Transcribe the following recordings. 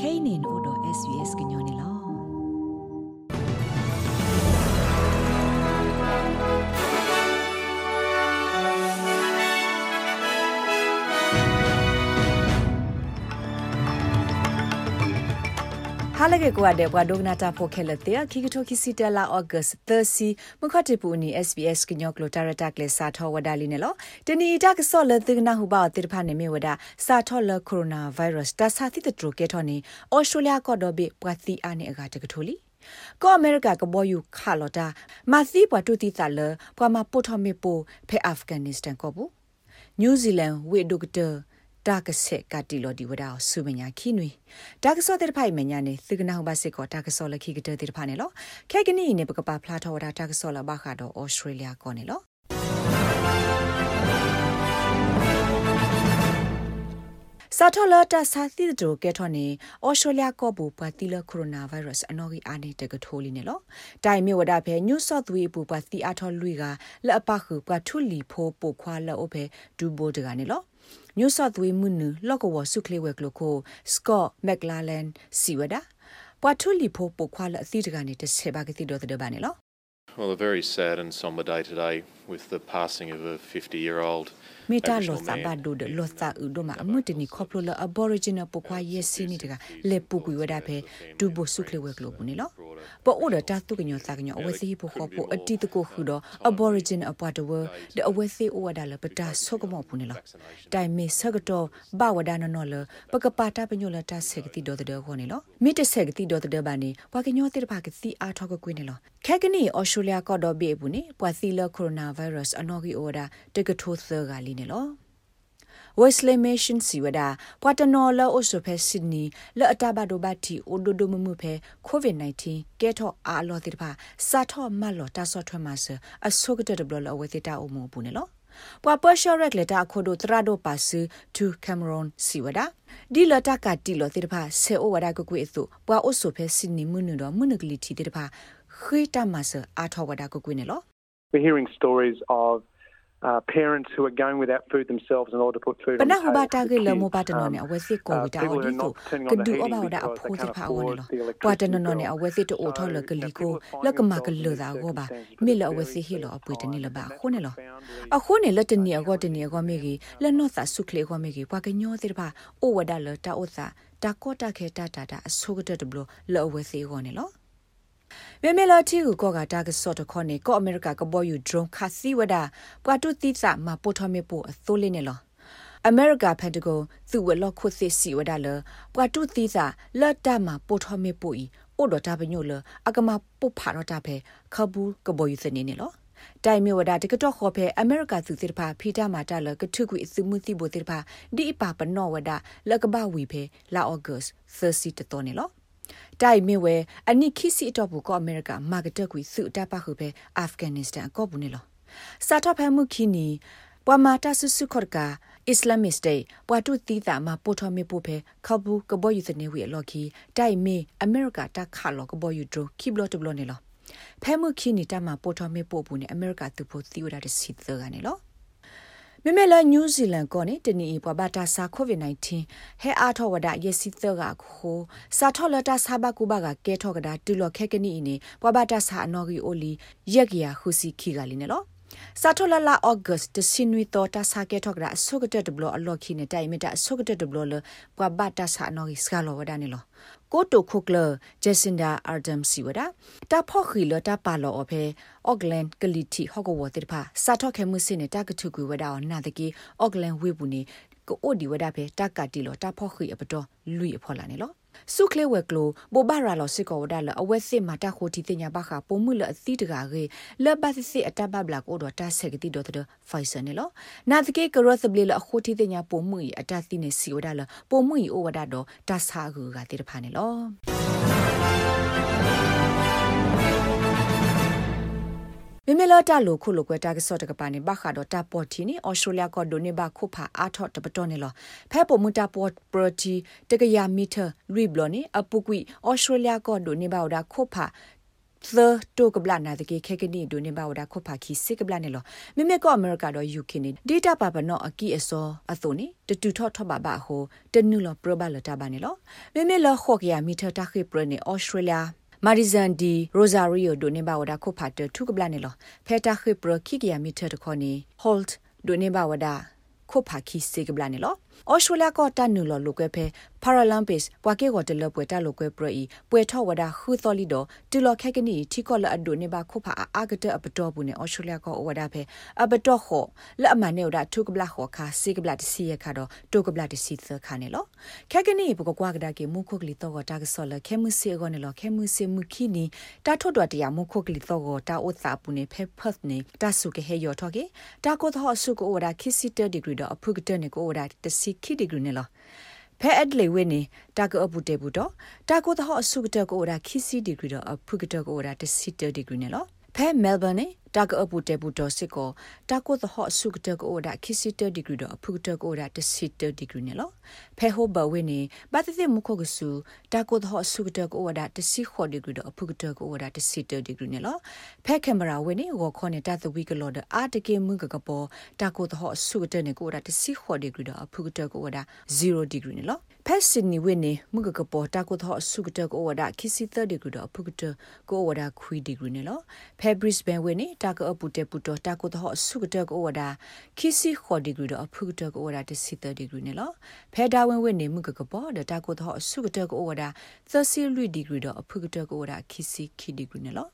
kainin odo svs gnyone lo ဟာလကေကွာတဲ့ဘွာဒိုဂနာတာဖိုခဲလက်တဲ့ခိကထိုခိစီတလာအော့ဂတ်30မခတ်တပူနီ SBS ကညောကလိုတာရတာကလေစာထောဝဒါလီနေလောတနီတာကဆော့လက်သကနာဟူပါတိဖာနေမေဝဒါစာထောလကိုရိုနာဗိုင်းရပ်စ်တဆာတိတထရကေထောနေအော်စတြေးလျကော့ဒိုဘေပွာသီအာနေအကတကထိုလီကောအမေရိကကဘောယူခါလော်တာမာသီပွာတူတီတာလပွာမပိုထမေပိုဖေအာဖဂန်နစ္စတန်ကောဘူးနယူးဇီလန်ဝေဒိုကတာ တာကဆက်ကတီလိုဒီဝဒါဆူမညာခိနွေတာကဆောတဲ့ဖိုင်မညာနေသကနာဟဘစစ်ကောတာကဆောလခိကတဲ့တဲ့ဖာနေလောခဲကနီနေပကပဖလာထောဝဒါတာကဆောလဘခါတော့ဩစတြေးလျကောနေလောစာထလတာစာသီတိုကဲထော်နေဩစတြေးလျကောဘူပါတီလကိုရိုနာဗိုင်းရပ်စ်အနော်ကြီးအာနေတကထိုးလီနေလောတိုင်မြေဝဒဖဲညူဆော့သဝေပူပါတီအထော်လူကလက်အပခုပထုလီဖိုးပိုခွာလက်အိုဖဲဒူဘိုတကနေလော New South Wales munu lokowo sukle we kloko Scott McLaren siwada ပွားထူလီဖို့ပိုခွာလအသီးတကနေတစ်ချက်ပါကတိတော့တဲ့ဘာနေလော Well, a very sad and somber day today with the passing of a 50 year old မေတာလောစာဘဒိုဒလောစာဥဒမအမတနီခေါပလိုလအဘော်ရီဂျင်နယ်ပခွာယက်စီနီတကလေပူကွေဝဒဖဲဒူဘဆုခလေဝဲကလိုပူနေလောပေါ်အိုဒတာတုကညောစာကညောအဝစီဖို့ခေါ်ဖို့အတီတကိုခုတော့အဘော်ရီဂျင်အပွားတဝဒအဝစီအိုဝဒါလပတာဆောကမောပူနေလောတိုင်မေဆကတော့ဘဝဒနနော်လပကပါတာပညောလတာဆက်ကတိဒေါ်တဲ့ခေါ်နေလောမိတဆက်ကတိဒေါ်တဲ့ဘာနေပွားကညောတိတပါကစီအားထောက်ကွေးနေလောခဲကနီအော်စတြေးလျကတော့ဘေဘူးနေပွာစီလကိုရိုနာဗိုင်းရပ်စ်အနော်ဂီအိုဒါတကထိုးသကလီနေလော Wesley Mission siwada patano la oso phe Sydney la ataba do ba thi ododo mu mu phe COVID-19 ke tho a lo ti ba sa tho ma lo ta so thwa ma se aso ga de blo lo we ti ta o mu bu ne lo ပွာပရှောရက်လက်တာခိုဒိုတရာဒိုပါဆူတူကင်မရွန်စီဝဒါဒီလတာကတီလောတိတဖာဆေအိုဝဒါကကွေအစုပွာအိုဆိုဖဲစင်နီမွနုတော့မွနကလီတီတိတဖာခိတမဆအာထောဝဒါကကွေနေလော we're hearing stories of uh, parents who are going without food themselves in order to put food on the table. Um, um, uh, အခုနေလတနီအကောတနီအကောမီကြီးလနော့သဆုခလေကောမီကြီးဘာကညောသေးပါအိုဝဒါလတာဥသာတာကောတာခေတာတာတာအဆုကတက်တဘလလောဝစီကောနေလော မေမေလာတီကိုကတာကစော့တခေါနေကောအမေရိကကဘောယူဒရုန်းခါစီဝဒါပွာတုတိစာမပိုထမေပိုအသိုးလေးနေလောအမေရိကပန်တဂိုသူဝလော့ခုစစ်စီဝဒါလပွာတုတိစာလော့တာမပိုထမေပိုဤအိုဒတာပညိုလအကမပုဖာရတာဖဲခဘူးကဘောယူစနေနေလောတိုင်မြဝဒတကတော့ခေါ်ဖဲအမေရိကသူစစ်တဖာဖီတာမာတာလကထုကွေအစမှုတိဘိုတိတဖာဒီအပပနောဝဒလကဘဝီဖဲလာအော့ဂတ်30တတော်နေလော တိုင်မြဝဲအနိခိစီတော့ဘူးကောအမေရိကမာကတက်ကွေစုတပခုပဲအာဖဂန်နစ္စတန်ကောဘူးနေလောစာထဖမှုခီနီပွာမာတာဆုစုခော့ကာအစ္စလာမစ်တေပွာတုတီတာမှာပိုထမေပိုဖဲခဘူးကဘောယူစနေဝီအလော်ခီတိုင်မေအမေရိကတာခါလောကဘောယူဒရခိဘလတ်ဘလနေလောဖဲမှုခီနီတာမှာပိုထမေပိုဘူးနေအမေရိကသူဖို့သီဝဒတစီသကနေလော မမေလာနယူးဇီလန်ကောနေတနီပွားဘာတာစာကိုဗစ် -19 ဟဲအားထောဝဒယစီသကခိုစာထောလတာစာဘကူဘာကကဲထောကဒါတူလခဲကနီနေပွားဘာတာစာအနော်ဂီအိုလီယက်ကရခုစီခီကလီနေလောစာထောလလာအော့ဂတ်တစင်ဝီတော်တာစာကဲထောကဒါအဆုကတက်ဘလအလော်ခီနေတိုင်မီတာအဆုကတက်ဘလလပွားဘာတာစာအနော်ဂီစကလောဝဒနေလော ကိုတိုခုကလဂျက်စင်ဒါအာဒမ်စီဝဒတာဖော့ခီလတာပါလောအဖေအော့ဂလန်ကလီတီဟော့ကဝတိဖာစာထော့ခဲမှုစင်နေတာကထုကွေဝဒါနာတကီအော့ဂလန်ဝေဘူးနေကိုအိုဒီဝဒါဖေတကတီလောတာဖော့ခီအပတော်လူအဖော်လာနေလော စုခလေဝက်ကလိုဘဘာရာလောစစ်ကောဝဒါလအဝဲစစ်မှာတခိုတီတင်ညာဘခပုံမှုလအသီးတကာရေလဘသစစ်အတဘဘလာကိုတော့တဆက်ကတိတော့တဲ့ဖိုင်ဆာနေလောနာတကေကရသဘလလအခိုတီတင်ညာပုံမှုအတသီနေစီဝဒါလပုံမှုဩဝဒါတော့တဆာကူကတိတဖာနေလော မမေလာတာလိုခုလိုကွယ်တာကစော့တကပါနေဘခါတော့တာပေါ်တီနီအော်စတြေးလျကဒိုနေဘခုဖာအာထော့တပတော်နေလောဖဲပေါ်မူတာပေါ်ပရတီတကရမီတာရီဘလနေအပုကွီအော်စတြေးလျကဒိုနေဘဝဒါခုဖာသတိုကပလနာတကေခေကနီဒိုနေဘဝဒါခုဖာခီစိကပလနေလောမိမေကောအမေရိကတော့ UK နေဒေတာပါပနောအကီအစောအသုနေတတူထော့ထော့ပါပါဟိုတနုလောပရဘလတာပါနေလောမိမေလောခော့ကရမီထတာခိပရနေဩစတြေးလျ မာရီဇန်ဒီရိုဇာရီယိုဒိုနေဘဝဒါခုဖာတထုကပလနေလောဖဲတာခိပရခိကရမီထတခေါနေ hold ဒိုနေဘဝဒါခုဖာခီစိကပလနေလော ဩစတြေးလျကတန်နူလောလိုကွဲဖဲ Paralympics ပွာကေကိုတလပွဲတလိုကွဲပရီပွဲထော့ဝဒါခူသောလီဒတူလခက်ကနီထီကောလအဒိုနေပါခုဖာအာဂတအပတော်ဘူးနေဩစတြေးလျကဝဒါဖဲအပတော်ခောလက်အမနေဝဒါထုကဘလခောခါစိကဘလတစီရခါတော့တုကဘလတစီသခါနေလောခက်ကနီပကကွာကဒါကေမုခုကလီတော့တာကဆောလခဲမှုစီကောနေလောခဲမှုစီမုခီနီတာထွတ်တော်တရားမုခုကလီတော့တာဥစာပူနေဖဲဖတ်နေတာဆုကဟေယောထောကေတာကိုသောဆုကိုဝဒါခီစီတဒီဂရီတော့အဖုကတနေကိုဝဒါတစီခီဒီဂရီနေလောဖဲအဒလေဝင်းနေတာကအပူတေဘူးတော့တာကိုတော့အဆုကတကိုဒါခီစီဒီဂရီတော့အဖုကတကိုဒါတစီတဒီဂရီနေလောဖဲမဲလ်ဘန်နေ တာကအပူတေဘူးတော့စစ်ကိုတာကိုတော့အဆုကတကိုဒါခီစီတဒီဂရီတော့အဖုကတကိုဒါတစီတဒီဂရီနေလောဖဲဟိုဘဝင်းနေဘာတသိမခုကဆူတာကိုတော့အဆုကတကိုဒါတစီခေါ်ဒီဂရီတော့အဖုကတကိုဒါတစီတဒီဂရီနေလောဖဲကင်မရာဝင်းနေကိုခေါ်နေတာသဝီကလော်ဒအာတကေမှုကကပေါ်တာကိုတော့အဆုကတနေကိုဒါတစီခေါ်ဒီဂရီတော့အဖုကတကိုဒါ0ဒီဂရီနေလောဖက်စင်နီဝင်းနေမှုကကပေါ်တာကိုတော့ဆုကတကိုဝဒါခီစီ30ဒီဂရီတော့ဖုကတကိုဝဒါခွီဒီဂရီနေလောဖက်ဘရစ်ဘန်ဝင်းနေတာကအပူတက်ပူတော့တာကိုတော့ဆုကတကိုဝဒါခီစီခေါ်ဒီဂရီတော့ဖုကတကိုဝဒါတစီ30ဒီဂရီနေလောဖက်ဒါဝင်းဝင်းနေမှုကကပေါ်တာကိုတော့ဆုကတကိုဝဒါ30ဒီဂရီတော့ဖုကတကိုဝဒါခီစီခီဒီဂရီနေလော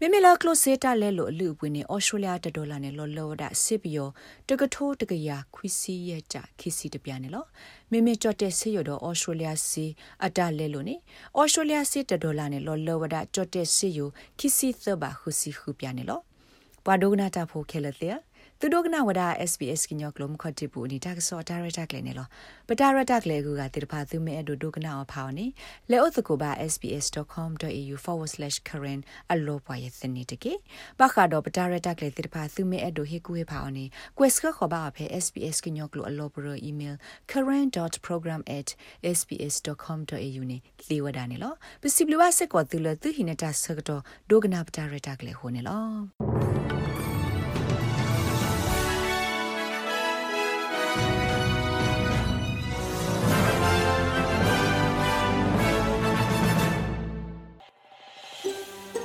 မမေလာကလိုစေတာလဲလို့အလူအပွင့်နေဩစတြေးလျတဒေါ်လာနဲ့လောလောဒါစစ်ပြီးတော့တကထိုးတကရာခွီစီရဲ့ကြခီစီတပြားနေလို့မမေကြော့တဲ့ဆေးရတော့ဩစတြေးလျစီအတလဲလို့နေဩစတြေးလျစီတဒေါ်လာနဲ့လောလောဒါကြော့တဲ့ဆေးရခီစီသဘာခုစီခုပြားနေလို့ဘွာဒိုဂနာတာဖိုခဲလတဲ့ သူတို့ကနဝဒ SBS ကညောကလုံးခတ်တိပူနီတက်ဆောဒါရတက်လေနေလောပတာရတက်လေကူကတိတဖာသူမဲအဒိုဒိုကနအဖောင်းနေလေအုတ်ကိုပါ sbs.com.au/current အလောပွားရဲ့စနေတကေပခါတော့ပတာရတက်လေတိတဖာသူမဲအဒိုဟေကူဟေဖောင်းနေ quest ခခေါ်ပါဖဲ SBS ကညောကလိုအလောပရ email current.program@sbs.com.au နေလေဝဒနေလောပစီဘလဝဆက်ကောသူလသူဟိနတာဆကတော့ဒိုကနာပတာရတက်လေဟိုနေလော